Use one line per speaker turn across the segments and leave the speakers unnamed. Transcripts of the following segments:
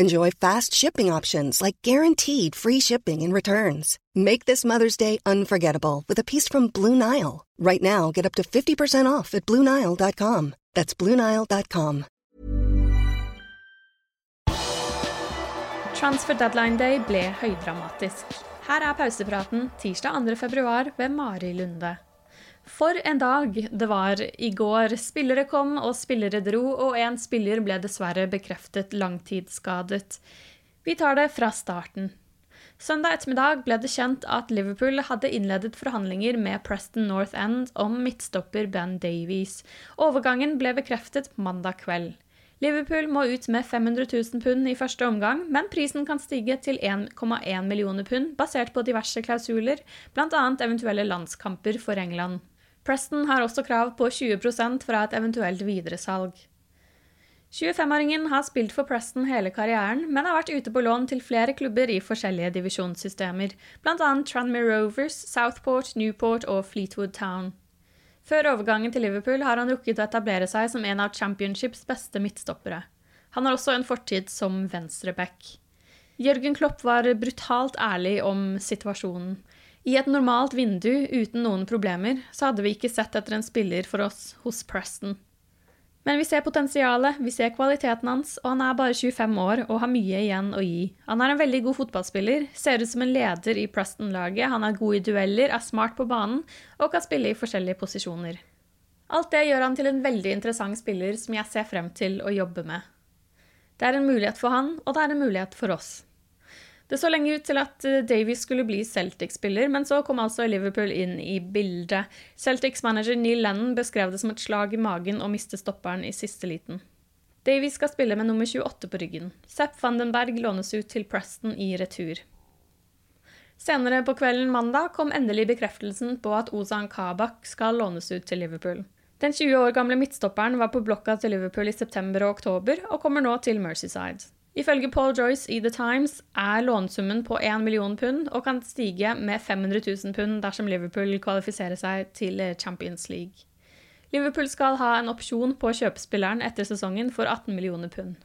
Enjoy fast shipping options like guaranteed free shipping and returns. Make this Mother's Day unforgettable with a piece from Blue Nile. Right now, get up to 50% off at BlueNile.com. That's BlueNile.com.
Transfer deadline day ble høydramatisk. Her er pausepraten tirsdag 2. februar ved Mari Lunde. For en dag det var i går. Spillere kom og spillere dro, og en spiller ble dessverre bekreftet langtidsskadet. Vi tar det fra starten. Søndag ettermiddag ble det kjent at Liverpool hadde innledet forhandlinger med Preston North End om midtstopper Ben Davies. Overgangen ble bekreftet mandag kveld. Liverpool må ut med 500 000 pund i første omgang, men prisen kan stige til 1,1 millioner pund, basert på diverse klausuler, bl.a. eventuelle landskamper for England. Preston har også krav på 20% fra et eventuelt videresalg. 25-åringen har spilt for Preston hele karrieren, men har vært ute på lån til flere klubber i forskjellige divisjonssystemer, bl.a. Tranmere Rovers, Southport, Newport og Fleetwood Town. Før overgangen til Liverpool har han rukket å etablere seg som en av Championships beste midtstoppere. Han har også en fortid som venstreback. Jørgen Klopp var brutalt ærlig om situasjonen. I et normalt vindu uten noen problemer så hadde vi ikke sett etter en spiller for oss hos Preston. Men vi ser potensialet, vi ser kvaliteten hans, og han er bare 25 år og har mye igjen å gi. Han er en veldig god fotballspiller, ser ut som en leder i Preston-laget, han er god i dueller, er smart på banen og kan spille i forskjellige posisjoner. Alt det gjør han til en veldig interessant spiller som jeg ser frem til å jobbe med. Det er en mulighet for han, og det er en mulighet for oss. Det så lenge ut til at eh, Davies skulle bli Celtic-spiller, men så kom altså Liverpool inn i bildet. Celtics manager Neil Lennon beskrev det som et slag i magen å miste stopperen i siste liten. Davies skal spille med nummer 28 på ryggen. Sepp Vandenberg lånes ut til Preston i retur. Senere på kvelden mandag kom endelig bekreftelsen på at Ozan Kabak skal lånes ut til Liverpool. Den 20 år gamle midtstopperen var på blokka til Liverpool i september og oktober, og kommer nå til Mercyside. Ifølge Paul Joyce i The Times er lånesummen på 1 million pund og kan stige med 500 000 pund dersom Liverpool kvalifiserer seg til Champions League. Liverpool skal ha en opsjon på kjøpespilleren etter sesongen for 18 millioner pund.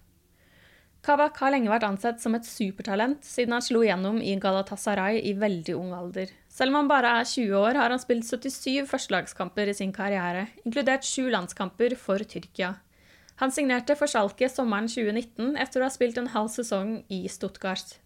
Kabak har lenge vært ansett som et supertalent siden han slo gjennom i Galatasaray i veldig ung alder. Selv om han bare er 20 år, har han spilt 77 førstelagskamper i sin karriere, inkludert sju landskamper for Tyrkia. Han signerte for Schalke sommeren 2019 etter å ha spilt en halv sesong i Stuttgart.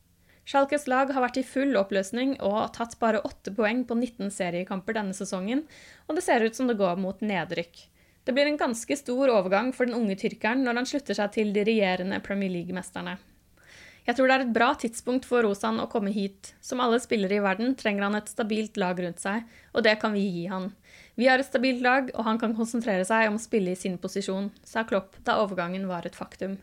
Schalkes lag har vært i full oppløsning og tatt bare åtte poeng på 19 seriekamper denne sesongen, og det ser ut som det går mot nedrykk. Det blir en ganske stor overgang for den unge tyrkeren når han slutter seg til de regjerende Premier League-mesterne. Jeg tror det er et bra tidspunkt for Rosan å komme hit. Som alle spillere i verden trenger han et stabilt lag rundt seg, og det kan vi gi han. Vi har et stabilt lag, og han kan konsentrere seg om å spille i sin posisjon, sa Klopp da overgangen var et faktum.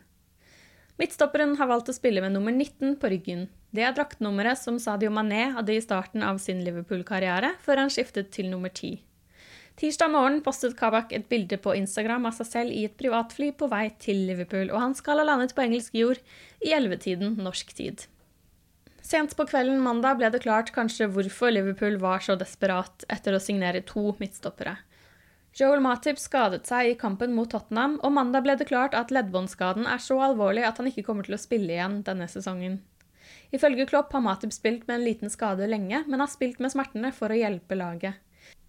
Midtstopperen har valgt å spille med nummer 19 på ryggen. Det er draktnummeret som Sadio Mané hadde i starten av sin Liverpool-karriere, før han skiftet til nummer 10. Tirsdag morgen postet Kabak et bilde på Instagram av seg selv i et privatfly på vei til Liverpool, og han skal ha landet på engelsk jord i ellevetiden norsk tid. Sent på kvelden mandag ble det klart kanskje hvorfor Liverpool var så desperat etter å signere to midtstoppere. Joel Matip skadet seg i kampen mot Tottenham, og mandag ble det klart at leddbåndskaden er så alvorlig at han ikke kommer til å spille igjen denne sesongen. Ifølge Klopp har Matip spilt med en liten skade lenge, men har spilt med smertene for å hjelpe laget.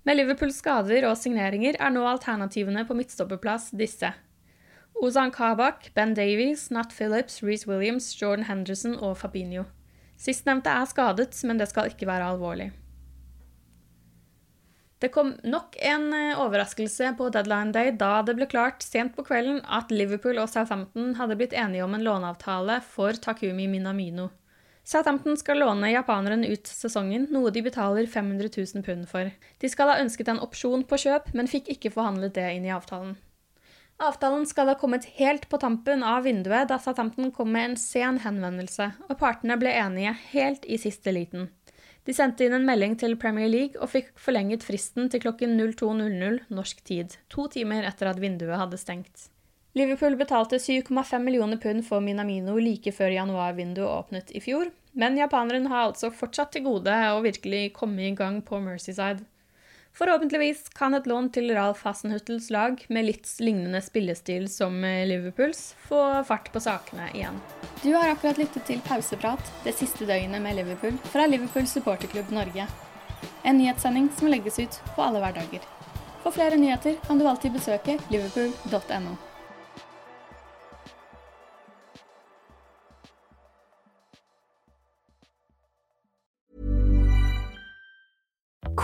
Med Liverpools skader og signeringer er nå alternativene på midtstopperplass disse. Ozan Kabak, Ben Davies, Nat Phillips, Reece Williams, Jordan Henderson og Fabinho. Sistnevnte er skadet, men det skal ikke være alvorlig. Det kom nok en eh, overraskelse på deadline day da det ble klart sent på kvelden at Liverpool og Southampton hadde blitt enige om en låneavtale for Takumi Minamino. Southampton skal låne japaneren ut sesongen, noe de betaler 500 000 pund for. De skal ha ønsket en opsjon på kjøp, men fikk ikke forhandlet det inn i avtalen. Avtalen skal ha kommet helt på tampen av vinduet da Southampton kom med en sen henvendelse, og partene ble enige helt i siste liten. De sendte inn en melding til Premier League og fikk forlenget fristen til klokken 02.00 norsk tid, to timer etter at vinduet hadde stengt. Liverpool betalte 7,5 millioner pund for Minamino like før januarvinduet åpnet i fjor, men japaneren har altså fortsatt til gode å virkelig komme i gang på Mercyside. Forhåpentligvis kan et lån til Ralf Hasenhuttels lag med litt lignende spillestil som Liverpools få fart på sakene igjen. Du har akkurat lyttet til Pauseprat det siste døgnet med Liverpool fra Liverpool supporterklubb Norge. En nyhetssending som legges ut på alle hverdager. For flere nyheter kan du alltid besøke liverpool.no.